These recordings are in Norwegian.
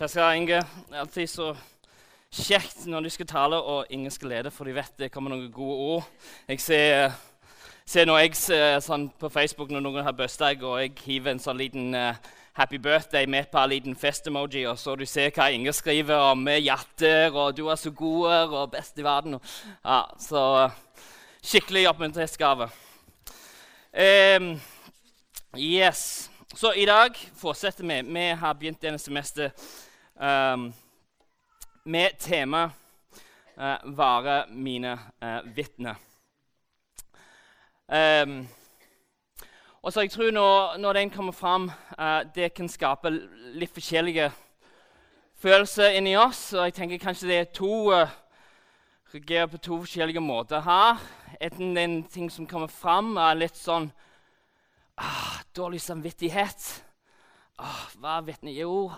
Takk skal du ha, Inge. Det er alltid så kjekt når du skal tale og ingen skal lede, for de vet det kommer noen gode ord. Jeg ser, ser når jeg ser sånn på Facebook når noen har bursdag, og jeg hiver en sånn liten uh, happy birthday med et par liten fest-emoji, og så du ser hva Inge skriver om hjerter, og 'du er så god' og 'best i verden'. Og, ja, så skikkelig oppmuntringsgave. Um, yes. Så i dag fortsetter vi. Vi har begynt denne semester med tema uh, 'Vare mine uh, vitner'. Um, og så jeg tror når, når den kommer fram, uh, det kan skape litt forskjellige følelser inni oss. Og jeg tenker kanskje det er to uh, reagerer på to forskjellige måter her. Enten den ting som kommer fram, er litt sånn ah, Dårlig samvittighet. Ah, hva er ni? Jo,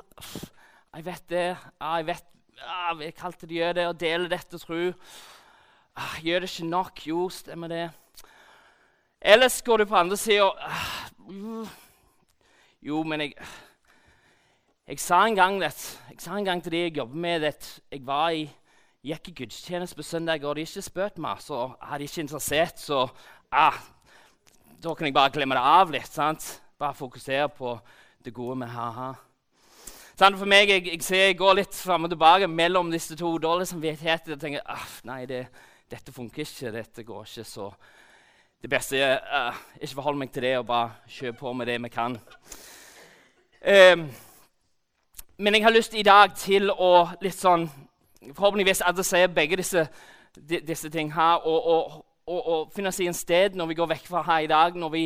jeg vet det. Jeg vet ah, jeg kalte det gjør det og deler dette tro. Ah, gjør det ikke nok? Jo, stemmer det. Ellers går du på andre sida ah, Jo, men jeg Jeg sa en gang det. Jeg sa en gang til de jeg jobber med at Jeg var i gikk i gudstjeneste på søndag, og de ikke spøt meg. Så er de ikke interessert, så ah, da kan jeg bare glemme det av litt. sant? Bare fokusere på det gode med ha-ha. Sånn, for meg, jeg, jeg, ser jeg går litt fram og tilbake mellom disse to dårlige samvittigheter. og tenker ah, nei, det, dette funker ikke, dette går ikke så Det beste er uh, ikke forholde meg til det og bare kjøre på med det vi kan. Um, men jeg har lyst i dag til å litt sånn forhåpentligvis adressere begge disse, disse ting her. Og, og, og, og finne en sted når vi går vekk fra her i dag, når vi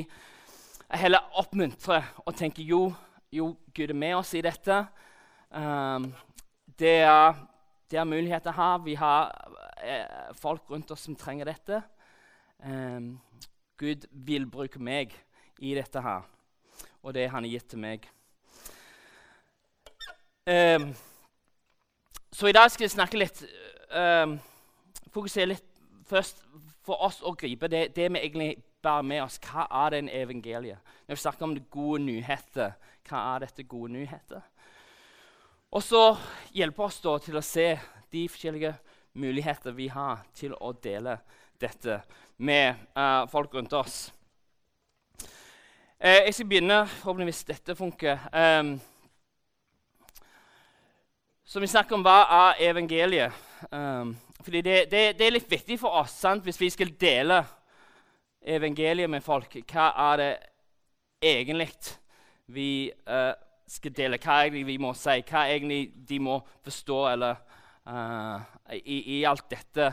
heller oppmuntrer og tenker jo, jo, Gud er med oss i dette. Um, det, er, det, er, muligheter her. Vi har eh, folk rundt oss som trenger dette. Um, Gud vil bruke meg i dette her, og det han har gitt til meg. Um, så i dag skal jeg snakke litt um, Fokusere litt først for oss å gripe det, det vi egentlig bærer med oss. Hva er den evangeliet? Når vi snakker om det gode nyheter, hva er dette gode nyheter? Og så hjelpe oss da til å se de forskjellige muligheter vi har til å dele dette med uh, folk rundt oss. Uh, jeg skal begynne, forhåpentligvis dette funker. Um, så vi snakker om hva er evangeliet. Um, fordi det, det, det, er litt viktig for oss sant? hvis vi skal dele evangeliet med folk. Hva er det egentlig vi uh, skal dele? Hva egentlig vi må si? Hva egentlig de må forstå eller, uh, i, i, alt dette?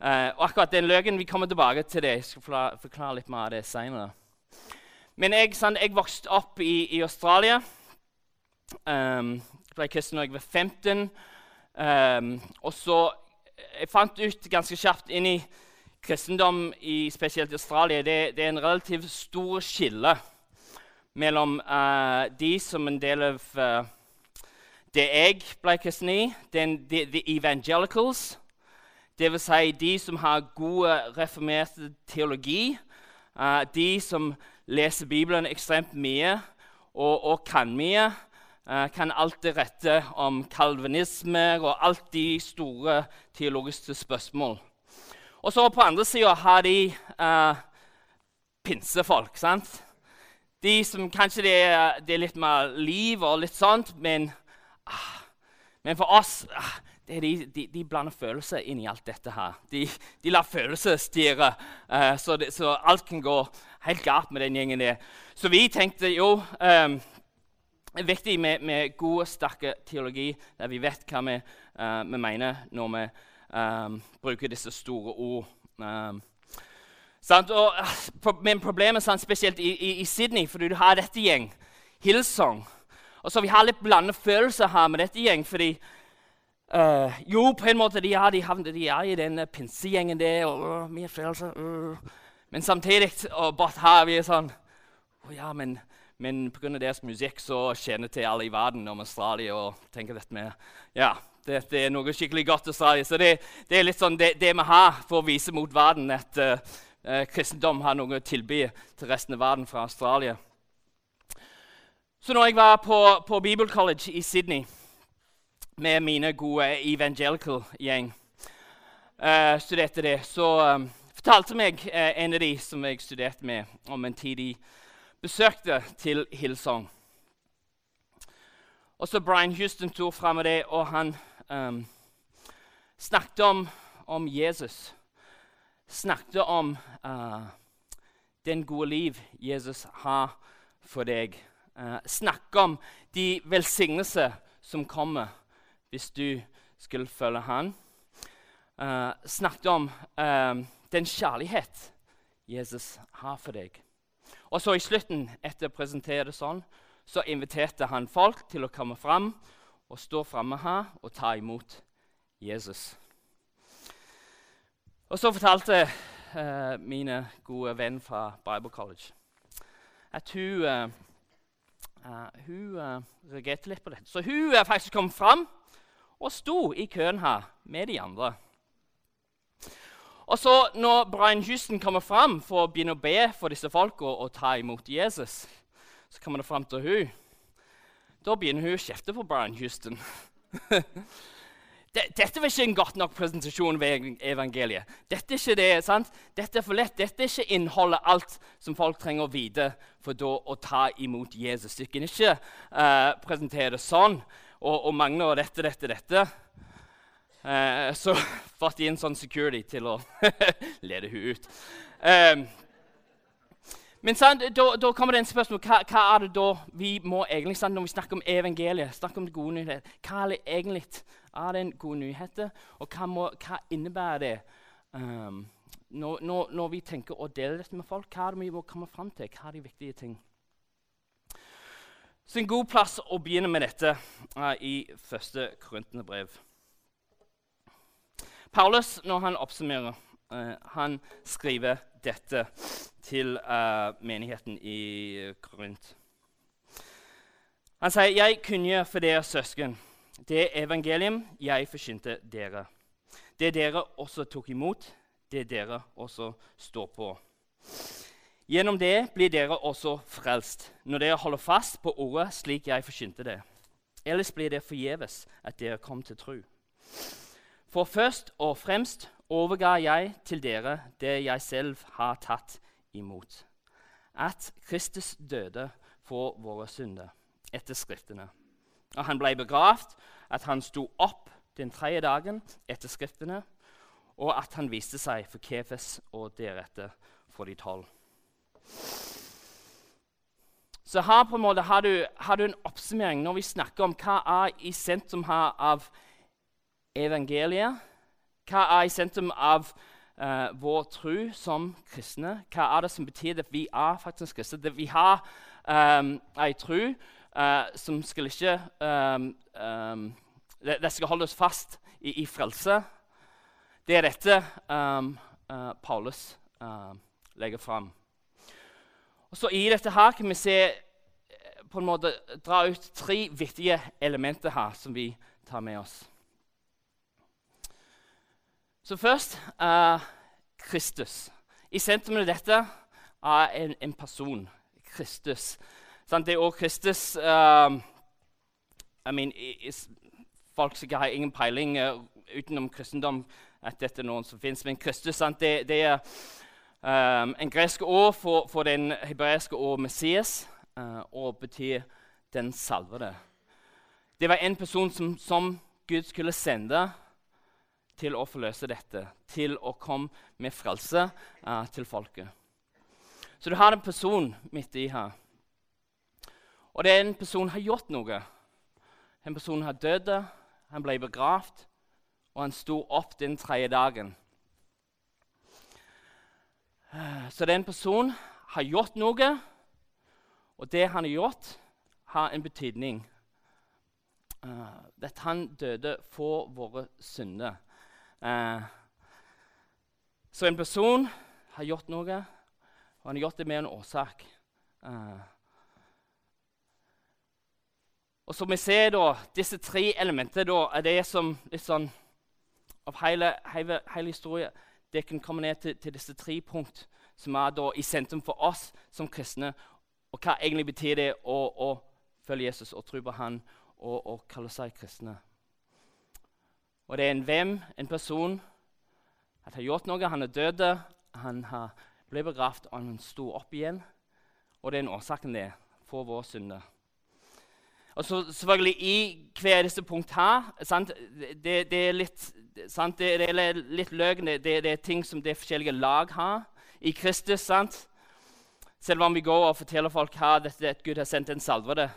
Uh, og akkurat den løken, Vi kommer tilbake til det. Jeg skal forklare, litt mer av det senere. Men jeg, sant, jeg vokste opp i, i Australia. Um, ble kristen da jeg var 15. Um, ehm, og så Jeg fant ut ganske kjapt inn i kristendom, i spesielt Australia, det, det er en relativt stor skille mellom uh, de som en del av uh, det jeg ble kristen i, den, the, the evangelicals. Dvs. Si de som har god reformert teologi. Uh, de som leser Bibelen ekstremt mye og, og kan mye. Kan alt det rette om kalvinisme og alt de store teologiske spørsmål. Og så på andre sida har de pinsefolk. sant? De som kanskje det er, det er, litt mer liv og litt sånt, men, ah, men for oss uh, de, de, de, blander følelser inn i alt dette her. De, de lar følelser styre, så, så, alt kan gå helt galt med den gjengen der. Så vi tenkte jo um, det er viktig med, med god sterk teologi, der vi vet hva vi, uh, vi mener når vi um, bruker disse store ord. Um, og, uh, men problemet sant, spesielt i, i, i, Sydney, fordi du har dette gjeng, Hillsong og så Vi har litt blandede følelser her med dette gjeng. fordi uh, Jo, på en måte de er, de havner, de er i den pinsegjengen der. og uh, mye følelser. Uh. Men samtidig og bare her vi er sånn oh, ja, men men pga. deres musikk så kjenner til alle i verden om Australia. og tenker dette med, ja, det, det er noe skikkelig godt Australia. Så det, det er litt sånn det, det, vi har for å vise mot verden at uh, kristendom har noe å tilby til resten av verden fra Australia. Så når jeg var på, på Bibel College i Sydney, med mine gode evangelical-gjeng eh, studerte det, så um, fortalte meg uh, en av de som jeg studerte med, om en tid de besøkte til Hillsong. Og så Brian Houston tok fram det, og han um, snakket om, om, Jesus. Snakket om uh, den gode liv Jesus har for deg. Uh, snakke om de velsignelser som kommer hvis du skulle følge han. Uh, snakket om uh, den kjærlighet Jesus har for deg. Og så i slutten, etter å presentere det sånn, så inviterte han folk til å komme fram og stå framme her og ta imot Jesus. Og så fortalte uh, mine gode venn fra Bible College at hun, hun reagerte litt på dette. Så hun faktisk kom fram og sto i køen her med de andre. Og så Når Brian Houston kommer fram for å begynne å be for disse folka og ta imot Jesus, så kommer det fram til hun. Da begynner hun å kjefte på Brian Houston. Dette var ikke en godt nok presentasjon ved evangeliet. Dette er ikke det, sant? Dette er for lett. Dette er ikke innholdet alt som folk trenger å vite for da å ta imot Jesus. Du kan ikke uh, presentere det sånn og, og mangler dette, dette, dette. Uh, så fått inn sånn security til å lede hun ut. Eh, men sant, da, da, kommer det en spørsmål hva, hva, er det da vi må egentlig sant, Når vi snakker om evangeliet, snakker om det gode nyheter, hva er det egentlig er det en god nyhet? Og hva, må, hva innebærer det um, når, når, når, vi tenker å dele dette med folk? Hva er det vi må komme fram til? Hva er de viktige ting? Så en god plass å begynne med dette uh, i første Korinterbrev. Paulus, når han oppsummerer, han skriver dette til uh, menigheten i Korint. Han sier, 'Jeg kunngjør for dere søsken, det evangelium jeg forkynte dere.' 'Det dere også tok imot, det dere også står på.' Gjennom det blir dere også frelst, når dere holder fast på ordet slik jeg forkynte det. Ellers blir det forgjeves at dere kom til tro. For først og fremst overga jeg til dere det jeg selv har tatt imot. At Kristus døde for våre synder etter Skriftene. Og han ble begravd, at han sto opp den tredje dagen etter Skriftene, og at han viste seg for Kefes og deretter for de tolv. Så her på en måte har du, har du, en oppsummering når vi snakker om hva er i sentrum her av evangeliet. Hva er i sentrum av uh, vår tro som kristne? Hva er det som betyr at vi er faktisk kristne? Det vi har um, ei tro uh, som skal ikke um, um, det, det, skal holde oss fast i, i frelse. Det er dette uh, Paulus legger fram. Så I dette her kan vi se eh, på en måte dra ut tre viktige elementer her som vi tar med oss. Så først uh, Kristus. I sentrum av dette er en, en person. Kristus. Sånn, det er også Kristus uh, I mean, is, Folk som ikke har ingen peiling uh, utenom kristendom, at dette er noen som fins. Men Kristus sånn, det, det er Um, en gresk ord for, for den hebraiske ord Messias uh, og betyr 'den salvede'. Det var en person som, som, Gud skulle sende til å forløse dette, til å komme med frelse uh, til folket. Så du har en person midt i her. Og det er en person som har gjort noe. En person har dødd, han ble begravd, og han sto opp den tredje dagen. Så det er en person som har gjort noe, og det han har gjort, har en betydning. Uh, at han døde for våre synder. Uh, så en person har gjort noe, og han har gjort det med en årsak. Eh, og som vi ser da, Disse tre elementene da, er det som litt sånn, av hele, hele, hele historien det kan komme ned til, til disse tre punkt som er da i sentrum for oss som kristne. Og hva egentlig betyr det å, å følge Jesus og tro på han og, og kalle seg kristne. Og det er en hvem, en person, at har gjort noe. Han er død, han har ble begravd, og han sto opp igjen. Og det er en årsaken det for vår synde. Og så selvfølgelig I hver disse punkt her det, det, er litt, sant, det, det, er litt løgn. Det, det, er ting som det forskjellige lag har i Kristus. sant? Selv om vi går og forteller folk her at Gud har sendt en salvede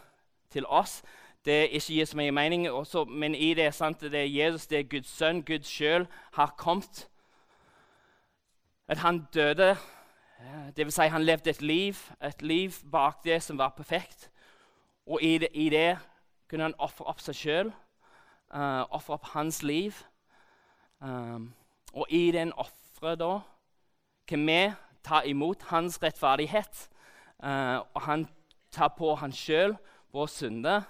til oss, det ikke gir så mye mening. Også, men i det, sant, det er Jesus, det er Guds sønn, Gud sjøl, har kommet. At han døde, dvs. Si han levde et liv, et liv bak det som var perfekt. Og i det, i det kunne han ofre opp seg sjøl, uh, ofre opp hans liv. Um, og i den offeret da kan vi ta imot hans rettferdighet. Uh, og han tar på han sjøl vår synde.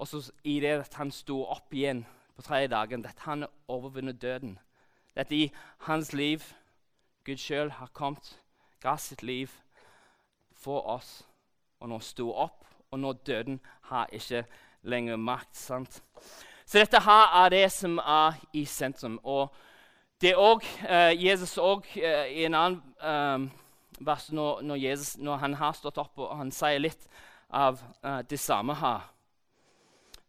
Og så i det at han sto opp igjen på tredje dagen, at han overvunnet døden. At i hans liv Gud sjøl har kommet, ga sitt liv for oss, og nå sto opp, og nå døden har ikke lenger makt. sant? Så dette her er det som er i sentrum. Og det er også, uh, Jesus òg uh, i en annen um, vers når, når, Jesus, når, han har stått opp og han sier litt av uh, det samme her.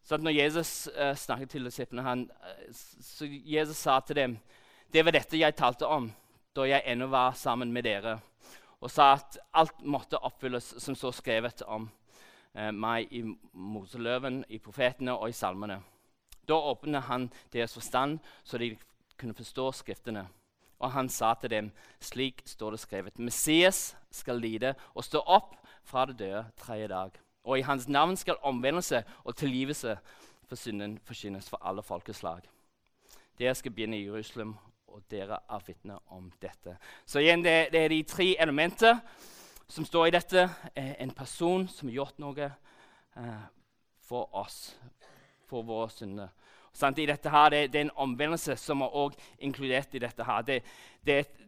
Så når Jesus uh, snakket til disiplene, han, uh, så Jesus sa til dem det var dette jeg talte om da jeg ennå var sammen med dere, og sa at alt måtte oppfylles som så skrevet om uh, meg i Moseløven, i profetene og i salmene. Da åpnet han deres forstand, så de kunne forstå Skriftene. Og han sa til dem, slik står det skrevet, Messias skal lide og stå opp fra det døde tredje dag. Og i hans navn skal omvendelse og tilgivelse for synden forkynnes for alle folkeslag. Dere skal begynne i Jerusalem, og dere er vitner om dette. Så igjen, det, det, er de tre elementer som står i dette. Eh, en person som har gjort noe eh, for oss, for våre synder. Sant? Dette her, det, det, er en omvendelse som er også inkludert i dette. her. Det,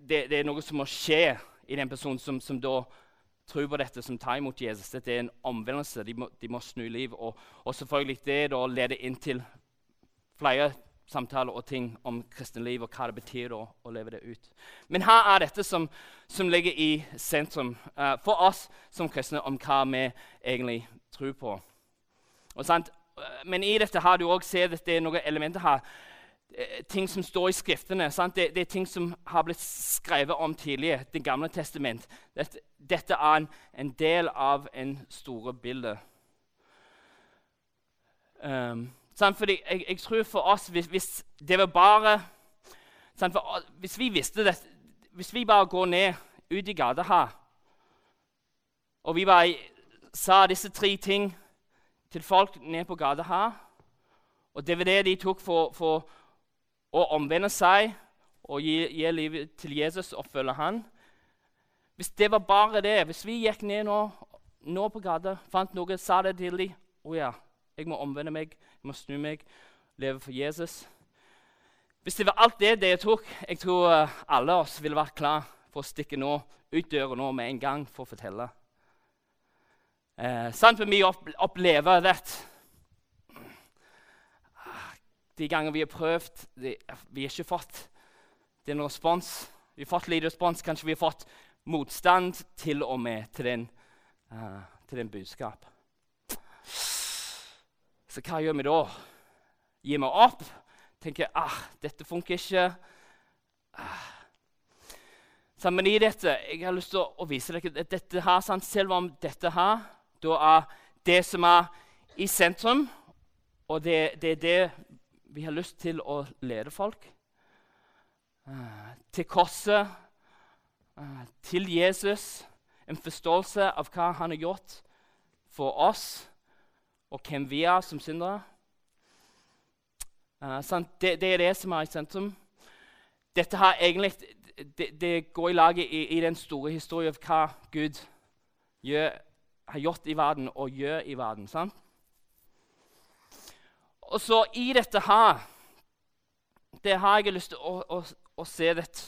det, er noe som må skje i den personen som, som da tror på dette, som tar imot Jesus. Dette er en omvendelse. De må, de må snu liv. Og, og, selvfølgelig det da leder inn til flere samtaler og ting om kristenliv og hva det betyr da, å leve det ut. Men her er dette som, som ligger i sentrum uh, for oss som kristne om hva vi egentlig tror på. Og, Men i dette har du også sett at det er noen elementer her Eh, ting som står i Skriftene. Det, det, er ting som har blitt skrevet om tidligere. Det gamle testament. Dette, dette er en, en, del av en store bilde. Um, fordi jeg, jeg, tror for oss, hvis, hvis det var bare for, Hvis vi visste det, hvis vi bare går ned ut i gata her, og vi bare sa disse tre ting til folk ned på gata her, og det var det de tok for, for å omvende seg og gi, gi livet til Jesus og følge han. Hvis det var bare det, hvis vi gikk ned nå, nå på gata, fant noe, sa det til dem Å ja, jeg må omvende meg, jeg må snu meg, leve for Jesus. Hvis det var alt det det tok, jeg tror eh, alle oss ville vært klar for å stikke nå, ut døra nå med en gang for å fortelle. Eh, sant for vi opplever det de ganger vi har prøvd, det, vi har ikke fått den respons. Vi har fått lite respons. Kanskje vi har fått motstand til og med til den, uh, til den budskap. Så hva gjør vi da? Gir vi opp? Tenker ah, dette funker ikke. Ah. Sammen i dette jeg har lyst til å vise dere at dette her, sant? selv om dette her da er det som er i sentrum, og det, det er det vi har lyst til å lede folk uh, til korset, uh, til Jesus. En forståelse av hva han har gjort for oss, og hvem vi er som syndere. Uh, det, det, er det som er i sentrum. Dette har egentlig, det, det går i laget i, i, den store historien av hva Gud gjør, har gjort i verden og gjør i verden. sant? Og så i dette her Det har jeg lyst til å, å, å se litt.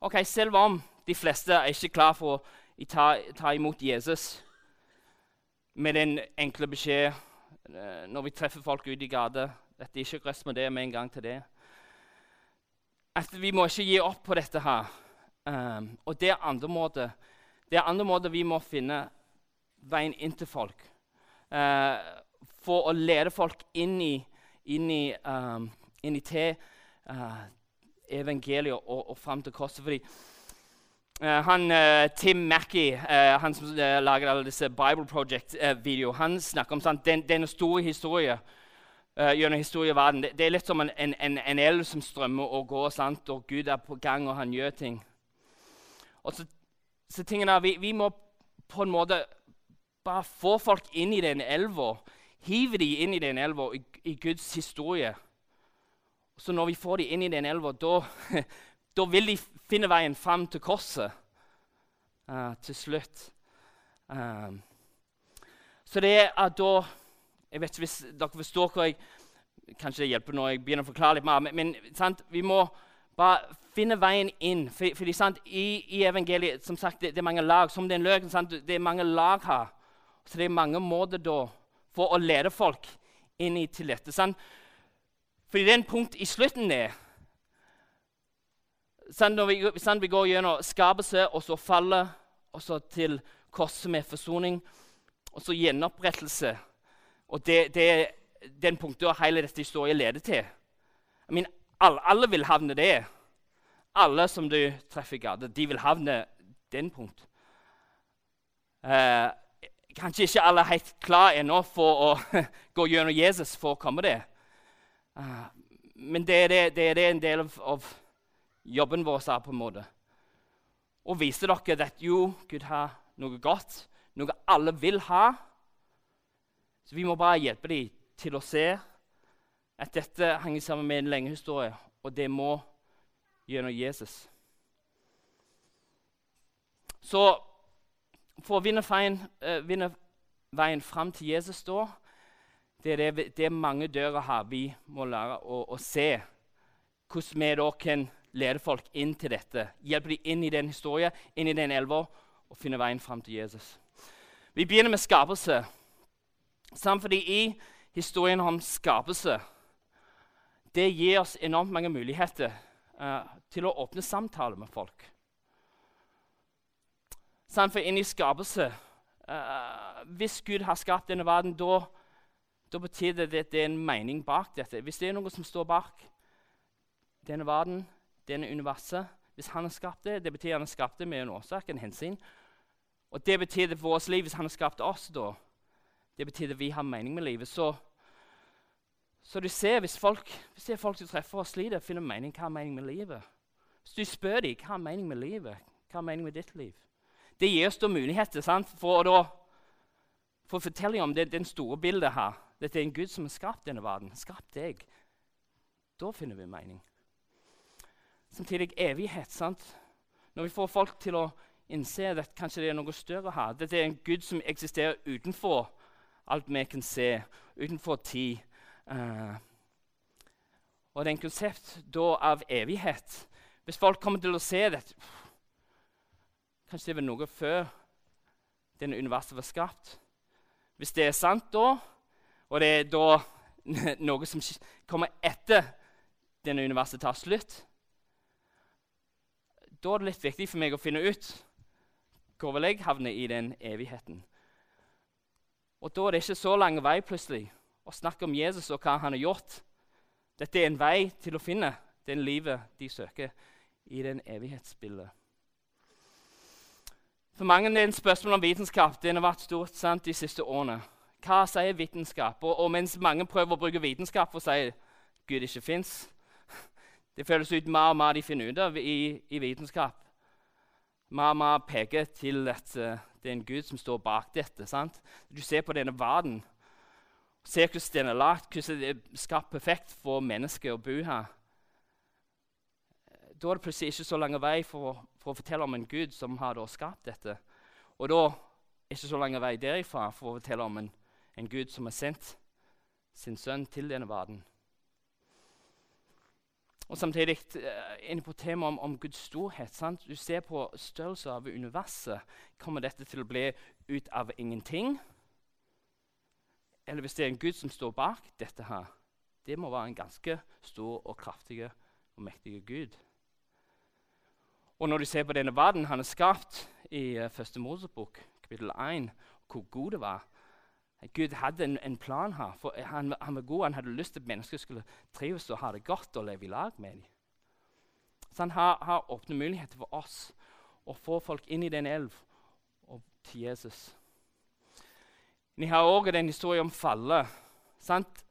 Ok, Selv om de fleste er ikke klar for å ta, ta imot Jesus med den enkle beskjed eh, når vi treffer folk ute i gata At det ikke det med en gang til det. At vi må ikke gi opp på dette her. Um, og det er andre måter. Det er andre måter vi må finne veien inn til folk. Uh, for å lede folk inn i, inn i, um, inn i til uh, evangeliet og, og fram til korset. Fordi uh, han, Tim Mackey, han som lager alle disse Bible Project-videoer, han snakker om sant, den, denne store historien uh, gjennom historieverden. Det, det, er litt som en, en, en, en elv som strømmer og går, sant? og Gud er på gang, og han gjør ting. Og så, så tingene, vi, vi, må på en måte bare få folk inn i den elva. Hive de inn i den elva, i, i, Guds historie. Så når vi får de inn i den elva, da vil de finne veien fram til korset uh, til slutt. Um, så det er da jeg vet ikke hvis dere forstår hva jeg Kanskje det hjelper når jeg begynner å forklare litt mer. Men, men sant, vi må bare finne veien inn. For, fordi sant, i, i, evangeliet som sagt, det, det, er mange lag. Som det er en løk, sant, det er mange lag her. Så det er mange måter da for å lede folk inn i til dette. Fordi det er en punkt i slutten der Når vi, sant, vi går gjennom skapelse, og så fallet, og så til korset med forsoning, og så gjenopprettelse og det, det er den punktet hele dette historien leder til. Mener, alle, alle, vil havne det. Alle som du treffer i gata, de vil havne den punkt. Eh, kanskje ikke alle er helt klare ennå for å gå gjennom Jesus for å komme der. Eh, men det er, det, det er, en del av, av jobben vår er, på en måte. Å vise dere at jo, Gud har noe godt, noe alle vil ha. Så vi må bare hjelpe dem til å se at dette henger sammen med en lenge historie, og det må gjennom Jesus. Så for å vinne veien, uh, vinne veien fram til Jesus da, det er, det, det mange dører har. vi må lære å, å se. Hvordan vi da kan lede folk inn til dette. Hjelpe dem inn i den historien, inn i den elva, og finne veien fram til Jesus. Vi begynner med skapelse. Samt fordi i historien om skapelse det gir oss enormt mange muligheter uh, til å åpne samtaler med folk. For inn i skapelse uh, Hvis Gud har skapt denne verden, da, da betyr det at det er en mening bak dette. Hvis det er noe som står bak denne verden, denne universet Hvis han har skapt det, det betyr han har skapt det med en årsak, en hensyn. Og det betyr for vårt liv hvis han har skapt oss, da det betyr at vi har mening med livet. Så, så du ser, hvis, folk, hvis det er folk du treffer og sliter, finner mening, hva er mening med livet? Hvis du spør dem hva er mening med livet, hva er mening med ditt liv Det gir oss da muligheter sant? for å da, for fortelle om det, den store bildet her. Dette er en Gud som har skapt denne verden. Skapt deg. Da finner vi mening. Samtidig evighet. sant? Når vi får folk til å innse at kanskje det er noe større her Dette er en Gud som eksisterer utenfor alt vi kan se, utenfor tid. Uh, og det er en konsept da av evighet. Hvis folk kommer til å se dette Kanskje det var noe før denne universet var skapt. Hvis det er sant da, og det er da noe som kommer etter denne universet tar slutt, da er det litt viktig for meg å finne ut hvor vil jeg havne i den evigheten. Og da er det ikke så lang vei plutselig å snakke om Jesus og hva han har gjort. Dette er en vei til å finne den livet de søker i den evighetsbildet. For mange er det en spørsmål om vitenskap. Den har vært stort sant, de siste årene. Hva sier vitenskap? Og, og, mens mange prøver å bruke vitenskap for å si Gud ikke fins Det føles ut mer og mer de finner ut av i, i vitenskap. Mer og mer peker til at uh, det er en Gud som står bak dette. sant? Du ser på denne verden. Ser hvordan den er lagt, hvordan det er skapt perfekt for mennesker å bo her. Da er det plutselig ikke så lang vei for, for, å fortelle om en Gud som har skapt dette. Og da ikke så lang vei derifra for å fortelle om en, en Gud som har sendt sin sønn til denne verden. Og samtidig uh, inne på temaet om, om, Guds storhet. Sant? Du ser på størrelsen av universet. Kommer dette til å bli ut av ingenting? Eller hvis det er en Gud som står bak dette her, Det må være en ganske stor og kraftig og mektig Gud. Og når du ser på denne verden han har skapt i uh, første Mosebok, kapittel 1, hvor god det var Gud hadde en, en plan her. for han, han, var god, han hadde lyst til at mennesker skulle trives og ha det godt og leve i lag med dem. Så han har, har åpnet muligheter for oss å få folk inn i den elv og til Jesus. Vi har òg en historie om fallet. sant?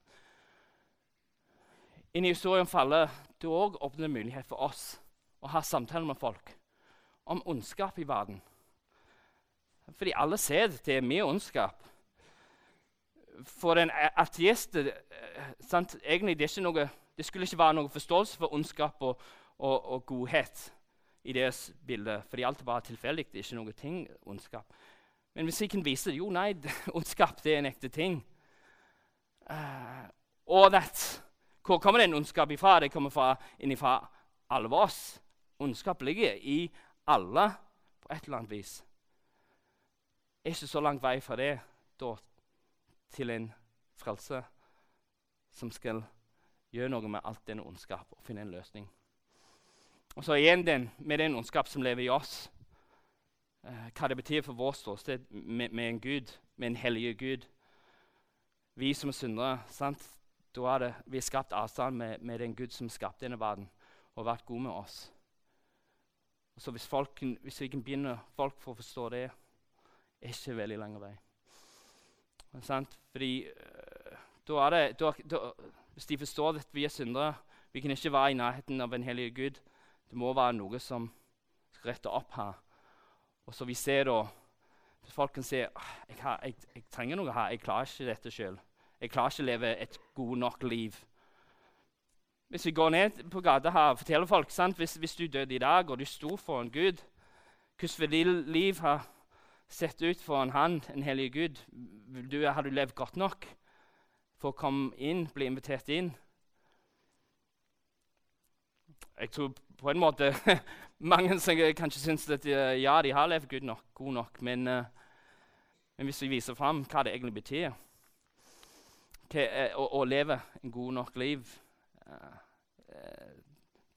Inni historien om fallet du òg åpner mulighet for oss å ha samtaler med folk om ondskap i verden. Fordi alle ser det er mye ondskap. For en ateist eh, sant, egentlig det, noe, det skulle ikke være noen forståelse for ondskap og, og, og godhet i deres bilde, fordi alt er bare tilfeldig. Det er ikke noe ting ondskap. Men hvis jeg kan vise jo, nei, ondskap det er en ekte ting. Uh, og that, Hvor kommer den ondskapen ifra? Det kommer fra, innifra alle oss. Ondskap ligger i alle på et eller annet vis. Er ikke så lang vei fra det da, til en frelse som skal gjøre noe med alt denne ondskap og finne en løsning. Og så igjen den, med den ondskap som lever i oss, eh, hva det betyr for vårt ståsted med, med, en Gud, med en hellig Gud. Vi som er syndere, sant? da er det, vi skapt avstand med, med den Gud som skapte denne verden og vært god med oss. Så hvis, folk, hvis vi kan begynne folk for å forstå det, er ikke veldig lang vei. Sant? Fordi uh, da er det, da, da, Hvis de forstår at vi er syndere Vi kan ikke være i nærheten av en hellig Gud. Det må være noe som skal rette opp her. Og så vi ser da Folk kan si jeg, jeg, jeg, trenger noe her. Jeg klarer ikke dette sjøl. Jeg klarer ikke å leve et godt nok liv. Hvis vi går ned på gata her og forteller folk sant? Hvis, hvis du døde i dag og du sto foran Gud, hvordan vil liv ha sett ut foran Han, en hellig Gud? Du, har du levd godt nok for å komme inn, bli invitert inn? Jeg tror på en måte mange som kanskje syns at ja, de har levd Gud nok, god nok, men, uh, men hvis vi viser fram hva det egentlig betyr å, å, leve en god nok liv uh,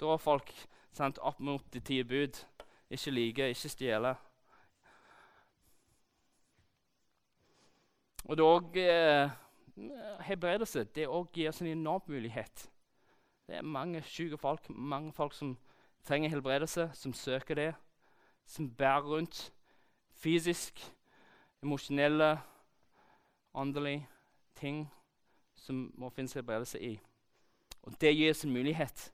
Da har folk sendt opp mot de ti bud. Ikke like, ikke stjele. Og det òg eh, det også gir oss en enorm mulighet. Det er mange syke folk, mange folk som trenger helbredelse, som søker det, som bærer rundt fysisk, emosjonelle, åndelige ting som må finnes helbredelse i. Og Det gir oss en mulighet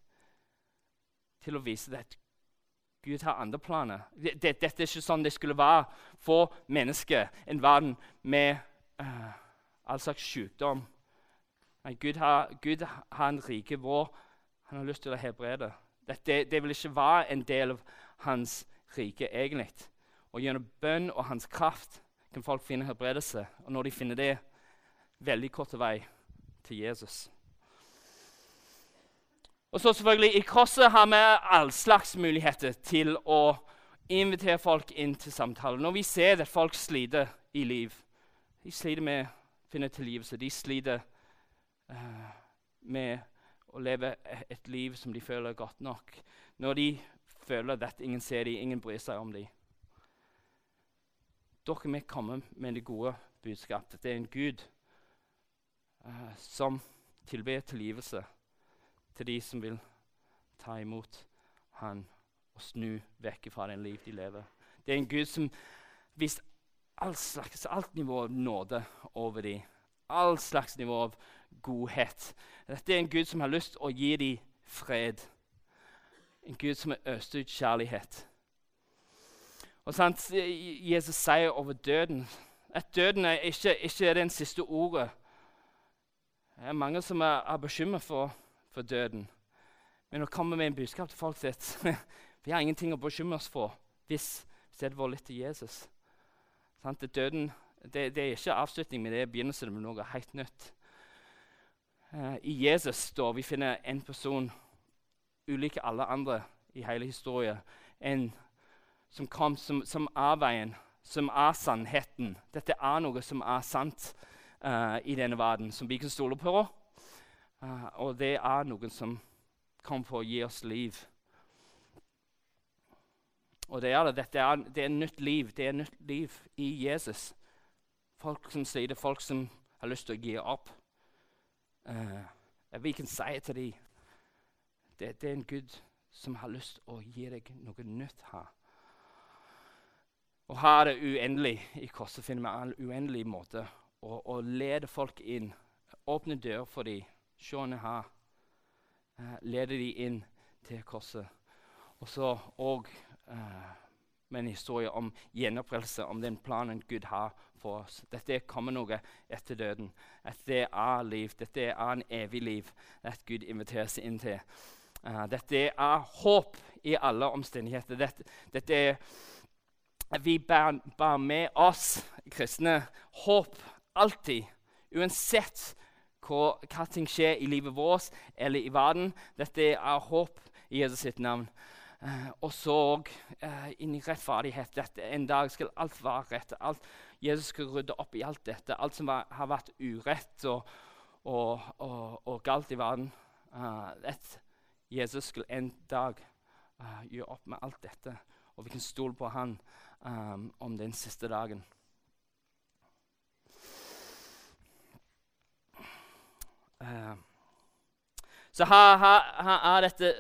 til å vise at Gud har andre planer. Dette er ikke sånn det skulle være for mennesket, en verden med uh, all slags sykdom. Nei, Gud har, Gud har en rike vår. Han har lyst til å helbrede. Det, det vil ikke være en del av hans rike egentlig. Og gjennom bønn og hans kraft kan folk finne helbredelse. Og når de finner det, veldig kort vei til Jesus. Og så selvfølgelig I krosset har vi all slags muligheter til å invitere folk inn til samtale. Når vi ser at folk sliter i liv, de sliter med å finne tilgivelse. De sliter uh, med å leve et liv som de føler godt nok. Når de føler at ingen ser dem, ingen bryr seg om dem. Kan vi komme med det gode budskapet. Det er en Gud uh, som tilber tilgivelse til de som vil ta imot Han og snu vekk fra den liv de lever. Det er en Gud som viser all slags, alt nivå av nåde over dem. All slags nivå av godhet. Dette er en Gud som har lyst å gi dem fred. En Gud som har øst ut kjærlighet. Og sant, Jesus sier over døden at døden er ikke, ikke er det siste ordet. Det er mange som er, er bekymret for, for, døden. Men å komme med en budskap til folk sitt vi har ingenting å bekymre oss for hvis stedet vårt vår litt til Jesus. Sant? Døden det, det, er ikke avslutning, men det er begynnelsen med noe helt nytt. Eh, I Jesus da, vi finner en person ulik alle andre i hele historien. En som kom som, som er veien, som er sannheten. Dette er noe som er sant eh, i denne verden, som vi kan stole på. Uh, og det er noen som kan for å gi oss liv. Og det er det. Dette er, det er nytt liv. Det er nytt liv i Jesus. Folk som sier det, folk som har lyst til å gi opp. Uh, vi kan si til dem det, det er en Gud som har lyst til å gi deg noe nytt her. Og her er det uendelig i korset finner vi en uendelig måte å, å lede folk inn. Åpne dører for dem. Se her. eh, leder de inn til korset. Og så òg eh, med en historie om gjenopprettelse, om den planen Gud har for oss. Dette kommer noe etter døden. Dette er liv. Dette er en evig liv at Gud inviterer seg inn til. Uh, dette er håp i alle omstendigheter. Dette, dette er Vi bærer, bærer med oss kristne håp alltid, uansett hva, hva ting skjer i livet vårt eller i verden. Dette er håp i Jesus sitt navn. Uh, og så uh, inn i rettferdighet. Dette, en dag skal alt være rett. Alt, Jesus skal rydde opp i alt dette. Alt som var, har vært urett og, og, og, og galt i verden. Uh, et, Jesus skal en dag uh, gjøre opp med alt dette, og vi kan stole på han um, om den siste dagen. Så her, her, her, er dette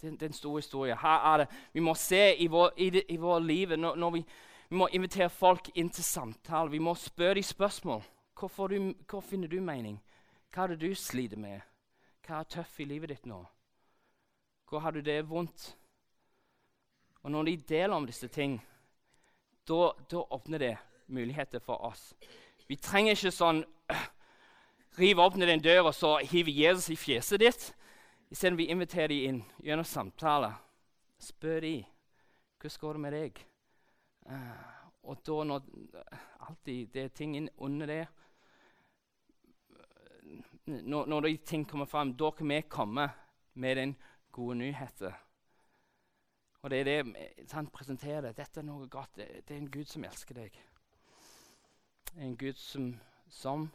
det, det er en stor historie. Her er det, Vi må se i vår, i det, i vår liv når, når vi, vi, må invitere folk inn til samtale. Vi må spørre dem spørsmål. Hvor, du, hvor finner du mening? Hva er det du sliter med? Hva er tøft i livet ditt nå? Hvor har du det vondt? Og når de deler om disse ting, da, åpner det muligheter for oss. Vi trenger ikke sånn øh, rive opp ned den dør og så hive Jesus i fjeset ditt. Isteden vi inviterer dem inn gjennom samtaler. Spør dem hvordan går det med deg. Uh, og da når alltid det er ting under det når, når de ting kommer fram, da kan vi komme med den gode nyheten. Og det er det han presenterer. Dette er noe godt. Det, det, er en Gud som elsker deg. En Gud som, som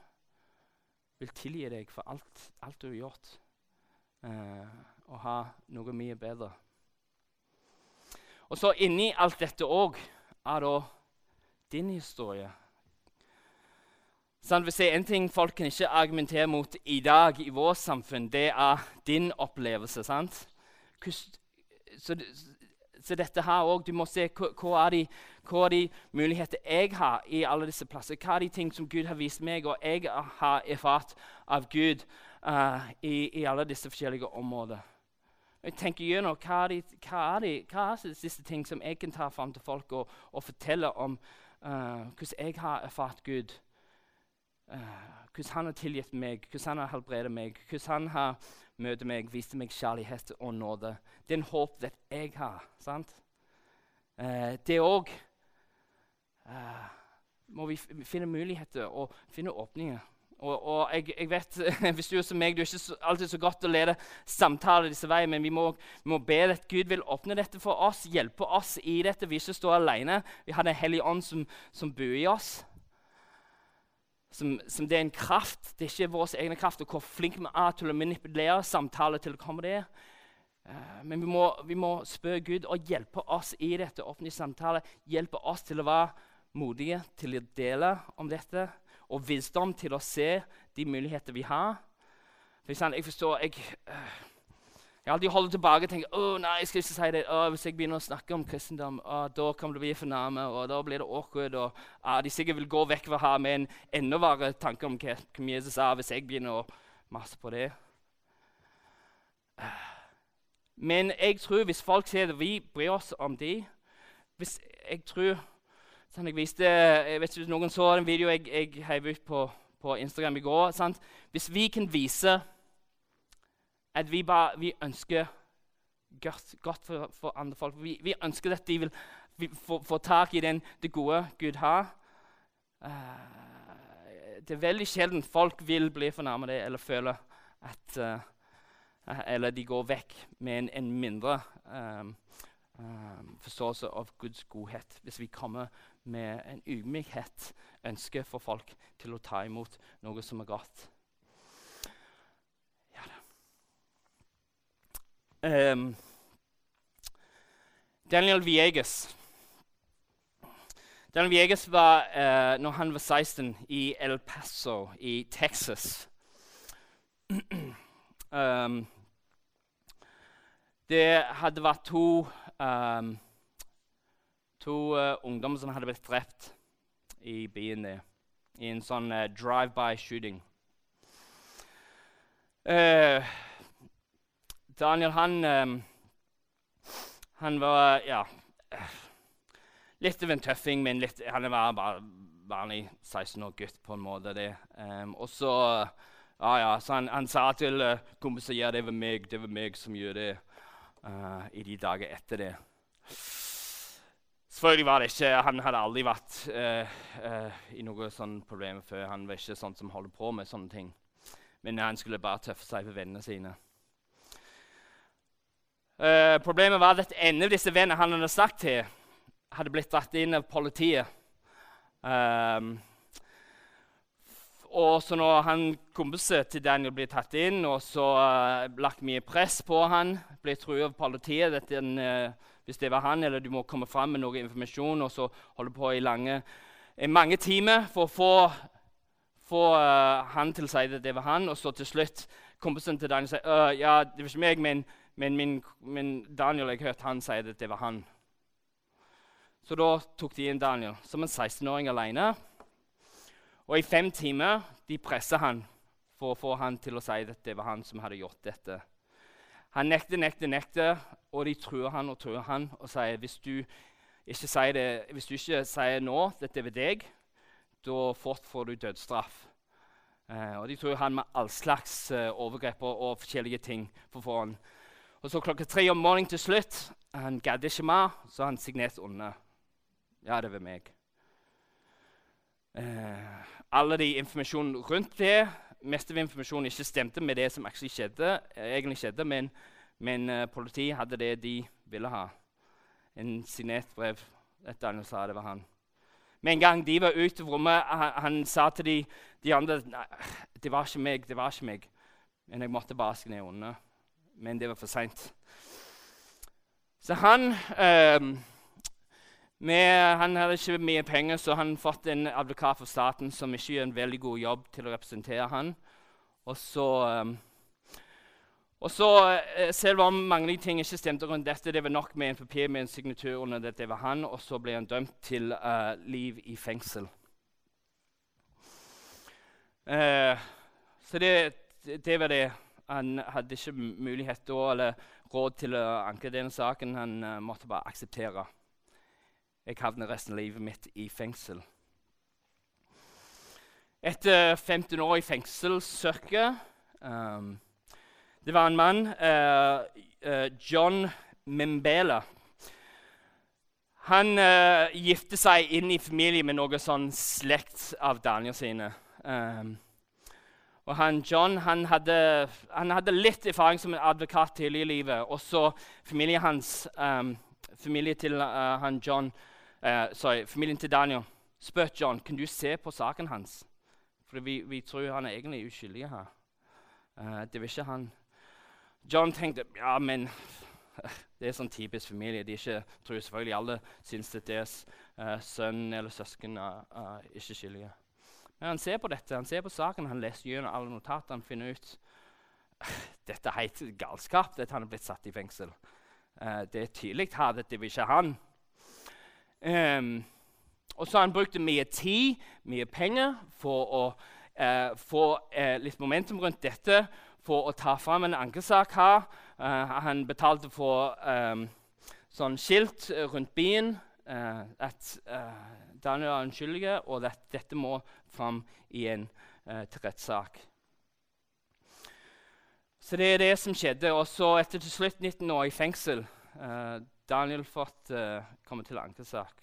vil tilgi deg for alt, alt du har gjort, eh, og ha noe mye bedre. Og så inni alt dette òg er da din historie. Sånn, hvis det er En ting folk kan ikke argumentere mot i dag i vårt samfunn, det er din opplevelse. sant? Så, så dette her òg. Du må se hva, er de, hva er de muligheter jeg har i alle disse plasser. Hva er de ting som Gud har vist meg, og jeg har erfart av Gud uh, i, i, alle disse forskjellige områder. Jeg tenker gjennom hva er, de, hva, er de, hva er disse ting som jeg kan ta fram til folk og, og fortelle om uh, hvordan jeg har erfart Gud. Uh, hvordan han har tilgitt meg, hvordan han har helbredet meg, hvordan han har møter meg, vise meg kjærlighet og nåde. Det er en håp det jeg har. sant? Eh, det òg eh, må vi finne muligheter og finne åpninger. Og, og jeg, jeg, vet, Hvis du er som meg, du er ikke så, alltid så godt å lede samtaler disse veier, men vi må, vi må, be at Gud vil åpne dette for oss, hjelpe oss i dette. Vi ikke står alene. Vi har Den hellige ånd som, som bor i oss som, som, det er en kraft. Det er ikke vår egen kraft og hvor flinke vi er til å manipulere samtaler til å komme det. Uh, men vi må, vi må, spørre Gud og hjelpe oss i dette offentlige samtale. Hjelpe oss til å være modige til å dele om dette. Og visdom til å se de muligheter vi har. For eksempel, jeg forstår jeg, uh, jeg alltid holdt tilbake og tenker å nei, jeg skal ikke si det. Å, hvis jeg begynner å snakke om kristendom, å, da kommer det å bli fornærmet, og da blir det awkward. og å, De sikkert vil gå vekk fra her med en enda verre tanke om hva Jesus er, hvis jeg begynner å masse på det. Men jeg tror hvis folk ser det, vi bryr oss om de hvis Jeg tror sånn jeg viste, jeg vet ikke hvis noen så den videoen jeg, jeg heiv ut på, på Instagram i går. Sant? Hvis vi kan vise at vi bare vi ønsker godt, godt for, for, andre folk. Vi, vi, ønsker at de vil få, tak i den, det gode Gud har. Uh, det er veldig sjelden folk vil bli fornærmet eller føle at uh, Eller de går vekk med en, en mindre um, um, forståelse av Guds godhet. Hvis vi kommer med en ydmykhet, ønske for folk til å ta imot noe som er godt. Um, Daniel Vieges. Daniel Vieges var, uh, når han var 16, i El Paso i Texas. um, det hadde vært to, um, to uh, ungdommer som hadde blitt drept i byen der. I en sånn uh, drive-by shooting. Uh, Daniel, han um, Han var ja, litt av en tøffing, men litt, han var bare vanlig 16 år gutt på en måte. det. Um, og så ja, ja, så han, han sa til uh, kompiser ja, det var meg, det var meg som gjorde det uh, i de dager etter det. Selvfølgelig var det ikke, Han hadde aldri vært uh, uh, i noe sånn problem før. Han var ikke sånn som holder på med sånne ting. Men han skulle bare tøffe seg for vennene sine. Uh, problemet var at en av disse vennene han hadde snakket til, hadde blitt dratt inn av politiet. Um, og så når han kompisen til Daniel blir tatt inn, og så uh, lagt mye press på han, ble truet av politiet den, uh, hvis det var han, eller du må komme fram med noe informasjon, og så holde på i lange, mange timer for å få, få uh, han til å si at det var han, og så til slutt kompisen til Daniel sier ja, det var ikke meg, men, men min, men Daniel, jeg hørte han si at det var han. Så da tok de inn Daniel som en 16-åring alene. Og i fem timer de presser han for å få han til å si at det var han som hadde gjort dette. Han nekter, nekter, nekter, og de truer han og truer han og sier hvis du ikke sier, det, hvis du ikke sier nå dette er ved deg, da får du dødsstraff. Eh, og de truer han med all slags eh, overgrep og, og, forskjellige ting. for foran. Og så klokka tre om morgenen til slutt Han gadd ikke mer, så han signerte under. Ja, det var meg. Eh, alle de informasjonen rundt det mest av informasjonen ikke stemte med det som skjedde, egentlig skjedde, men, men uh, politiet hadde det de ville ha. En signert brev. Han sa det var han. Med en gang de var ute av rommet, han, han sa til de, de andre Nei, det var ikke meg, det var ikke meg. Men jeg måtte bare skne unna. Men det var for seint. Så han um, med, han hadde ikke mye penger, så han fått en advokat for staten som ikke gjør en veldig god jobb til å representere han. Og så, um, og så uh, Selv om mange ting ikke stemte rundt dette, det var nok med en papir med en signatur under at det var han, og så ble han dømt til uh, liv i fengsel. Uh, så det, det, var det. Han hadde ikke mulighet da, eller råd til å anke denne saken. Han måtte bare akseptere. Jeg havner resten av livet mitt i fengsel. Etter 15 år i fengselssøket um, Det var en mann, uh, uh, John Mimbela. Han uh, gifte seg inn i familie med noe sånn slekt av Daniel sine. Um, og han, John han hadde, han hadde, litt erfaring som en advokat tidlig i livet. Også familien hans, um, familie til han John uh, sorry, familien til Daniel spurte John kan du se på saken hans. For vi, vi tror han er egentlig uskyldig her. Uh, det var ikke han. John tenkte ja, men det er sånn typisk familie. De ikke, tror selvfølgelig alle syns at deres uh, sønn eller søsken er uh, ikke skyldige. Men han ser på dette, han ser på saken, han leser gjennom alle notatene finner ut dette er helt galskap, at han er blitt satt i fengsel. Uh, det er tydelig at det vil ikke han. Um, og så har han brukt mye tid, mye penger, for å uh, få uh, litt momentum rundt dette. For å ta fram en ankesak her. Han betalte for um, sånn skilt rundt byen at Daniel er unnskyldig, og at dette må fram i en til rettssak. Så det er det som skjedde. Og så etter til slutt 19 år i fengsel. Daniel fått uh, komme til ankesak.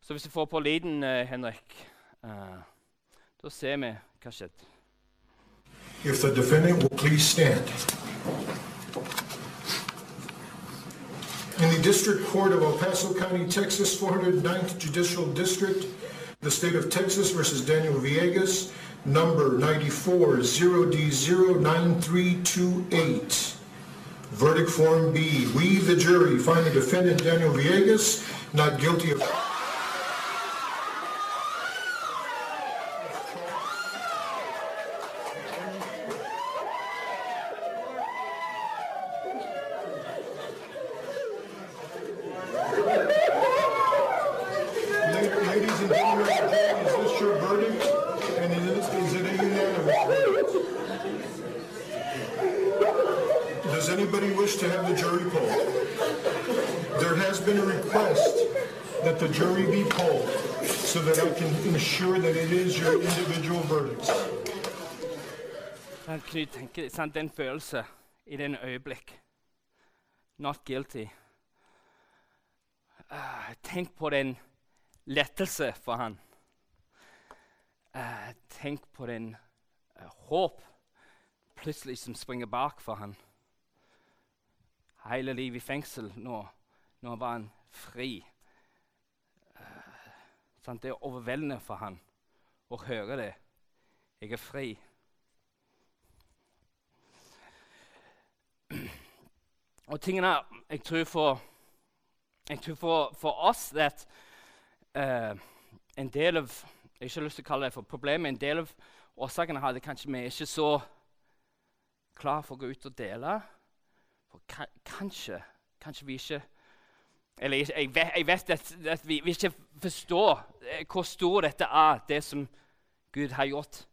Så hvis du får på lyden, uh, Henrik, uh, da ser vi hva skjedde. If the defendant will please stand. District Court of El Paso County, Texas, 409th Judicial District, the state of Texas versus Daniel Villegas, number 94 0D09328. Verdict Form B. We, the jury, find the defendant Daniel Villegas not guilty of. Knut tenker, sant, Den følelse i den øyeblikk. Not guilty. Uh, tenk på den lettelse for han. Uh, tenk på den uh, håp plutselig som springer bak for han. Hele livet i fengsel. Nå, nå var han fri. Eh, sant, det er overveldende for han å høre det. Jeg er fri. Og tingene jeg tror for, jeg tror for, for oss at eh, en del av Jeg har ikke lyst til å kalle det for problemet. En del av årsakene hadde kanskje vi er ikke så klar for å gå ut og dele. For ka kanskje Kanskje vi ikke Eller jeg, jeg, vet, jeg vet at, at vi, vi ikke forstår eh, hvor stor dette er, det som Gud har gjort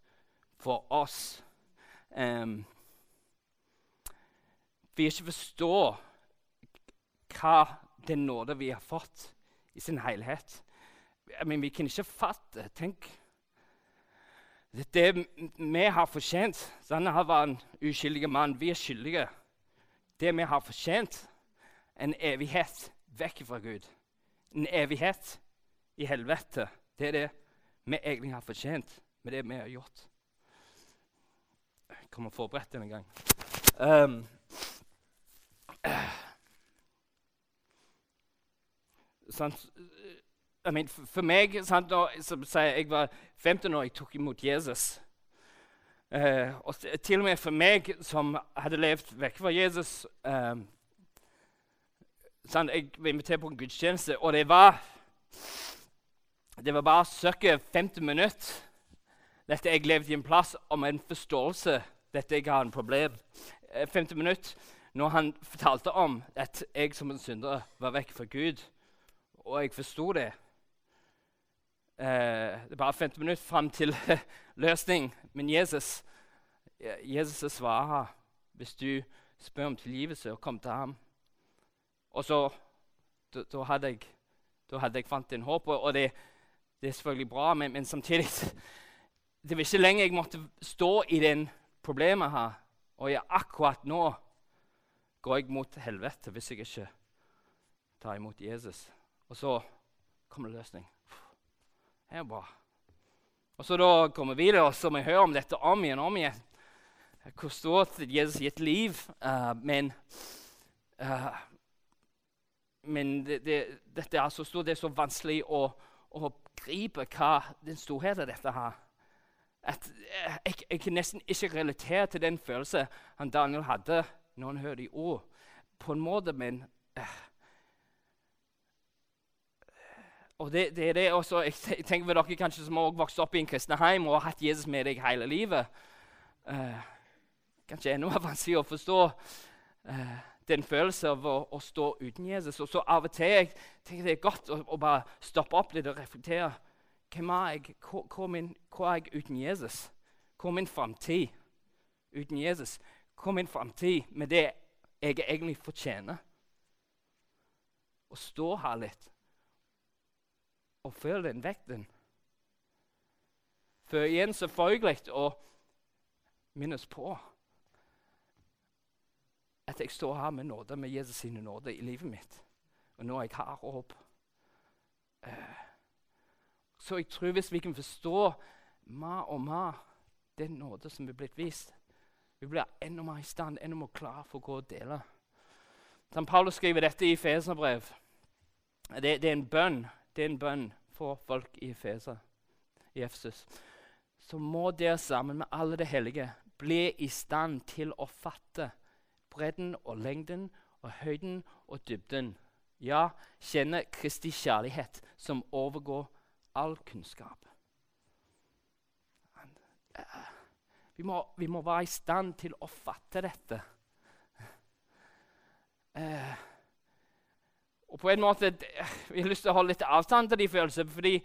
for oss. Um, vi ikke forstår hva den nåde vi har fått, i sin helhet. Men vi kan ikke fatte Tenk Det, vi har fortjent her var en uskyldig mann. Vi er skyldige. Det vi har fortjent, en evighet vekk fra Gud. En evighet i helvete. Det er det vi egentlig har fortjent med det vi har gjort. Jeg kommer forberedt denne gang. Um, sant? I mean, for, meg sant, da, som sier, Jeg var 15 år jeg tok imot Jesus. Eh, og til og med for meg som hadde levd vekk fra Jesus eh, sant, Jeg var invitert på en gudstjeneste, og det var Det var bare ca. 50 minutter dette jeg levde i en plass om en forståelse dette jeg har en problem. Eh, 50 minutter når han fortalte om at jeg som en synder var vekk fra Gud, og jeg forsto det. Eh, det er bare 50 minutter fram til løsning. Men Jesus Jesus svarer hvis du spør om tilgivelse og kommer til ham. Og så da hadde jeg da hadde jeg fant en håp, og, og det, det er selvfølgelig bra, men, men samtidig Det var ikke lenge jeg måtte stå i den problemet her. Og jeg, akkurat nå går jeg mot helvete hvis jeg ikke tar imot Jesus. Og så kommer det løsning. Det er bra. Og så da kommer vi og så må jeg høre om dette om igjen om igjen. Hvor stort Jesus gitt liv, Uh, men uh, Men det, det, dette er så stort, det er så vanskelig å, å gripe hva den storheten av dette har. At eh, jeg, jeg kan nesten ikke relatere til den følelsen han Daniel hadde når hører de ord. På en måte, men eh, Og det, det det også, Jeg tenker dere kanskje som har vokst opp i en kristne heim og har hatt Jesus med deg hele livet. Uh, kanskje enda mer vanskelig å forstå uh, den følelsen av å, å stå uten Jesus. Og så av og til jeg tenker det er godt å, å bare stoppe opp litt og reflektere. Hvem er jeg? Hvor, er min, hvor er jeg uten Jesus? Hvor er min framtid uten Jesus? Er min framtid med det jeg egentlig fortjener? Å stå her litt og føle den vekten. For igjen selvfølgelig å minnes på at jeg står her med nåde, med Jesus sine nåde i livet mitt. Og nå jeg har håp. Eh, Så jeg tror hvis vi kan forstå mer og mer den nåde som er blitt vist, vi blir enda mer i stand, enda mer klar for å gå og dele. Som Paulus skriver dette i Feserbrev. Det, det er en bønn det er en bønn for folk i Feser, i Efsus. Så må dere sammen med alle det hellige bli i stand til å fatte bredden og lengden og høyden og dybden. Ja, kjenne Kristi kjærlighet som overgår all kunnskap. Vi må, vi må være i stand til å fatte dette. Eh, og på en måte, Vi har lyst til å holde litt avstand til de følelsene. fordi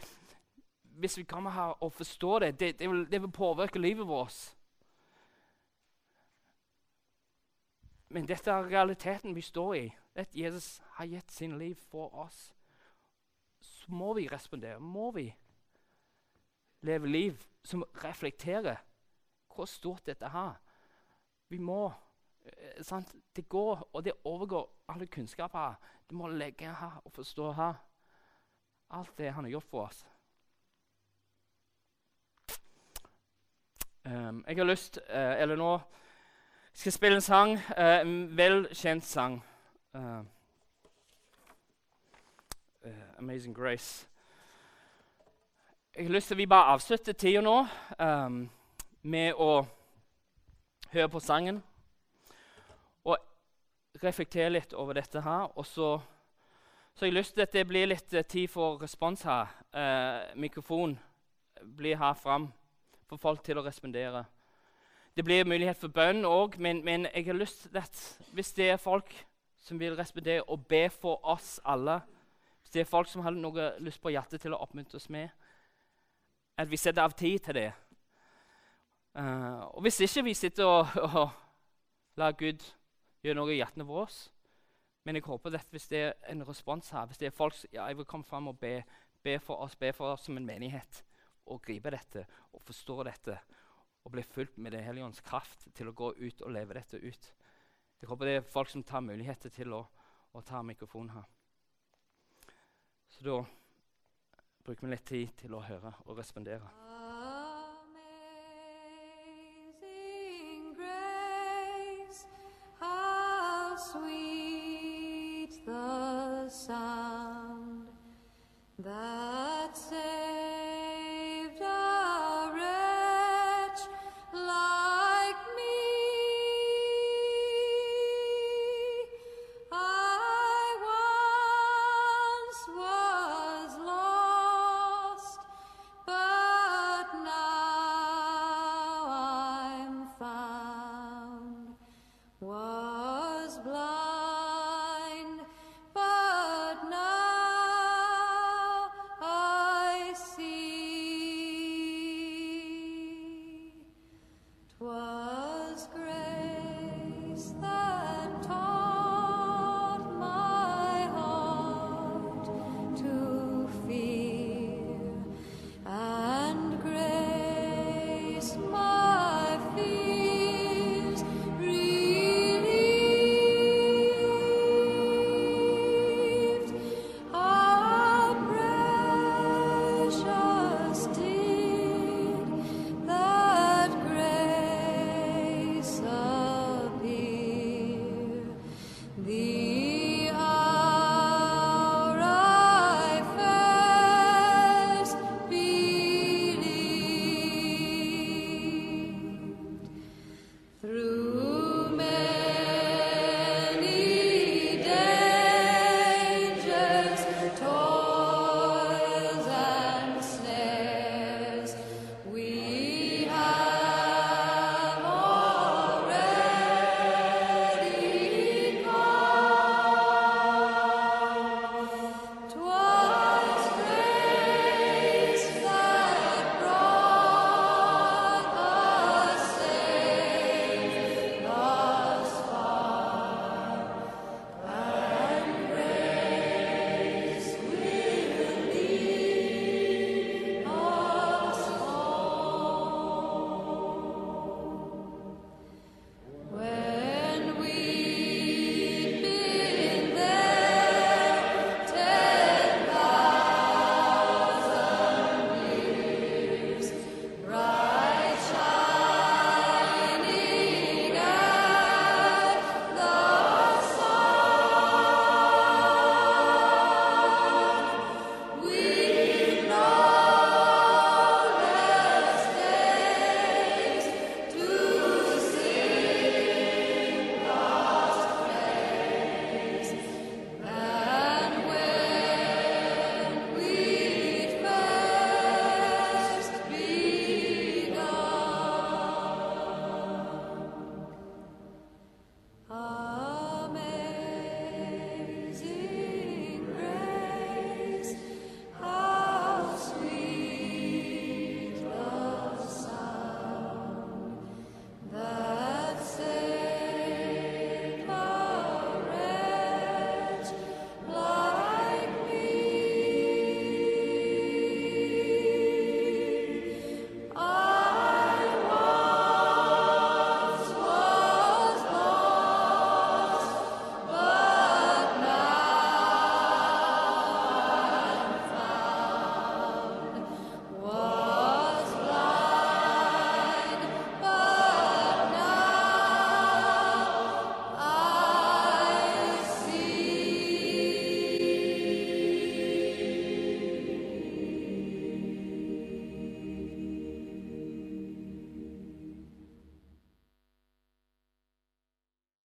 hvis vi kommer her og forstår det, det, det, vil, det vil påvirke livet vårt. Men dette er realiteten vi står i. At Jesus har gitt sin liv for oss. Så må vi respondere. Må vi leve liv som reflekterer hvor stort dette er. Vi må eh, sant? Det går, og det overgår alle kunnskaper. Du må legge her og forstå her alt det han har gjort for oss. Um, jeg har lyst uh, Eller nå skal jeg spille en sang. Uh, en velkjent sang. Uh, 'Amazing Grace'. Jeg har lyst til at vi bare avslutter tida nå um, med å høre på sangen og reflektere litt over dette her. Og så, så jeg lyst til at det blir litt tid for respons her. mikrofon blir her fram for folk til å respondere. Det blir mulighet for bønn òg, men, men, jeg har lyst til at hvis det er folk som vil respondere og be for oss alle, hvis det er folk som har noe lyst på hjertet til å oppmuntre oss med, at vi setter av tid til det. Uh, og hvis ikke vi sitter og, og lar Gud gjøre noe i hjertene våre Men jeg håper at hvis det er en respons her, hvis det er folk ja, jeg vil komme fram og be, be for oss, be for oss som en menighet, og gripe dette og forstå dette og bli fulgt med Det hellige ånds kraft til å gå ut og leve dette ut. Jeg håper det er folk som tar muligheter til å, å ta mikrofonen her. Så da bruker vi litt tid til å høre og respondere.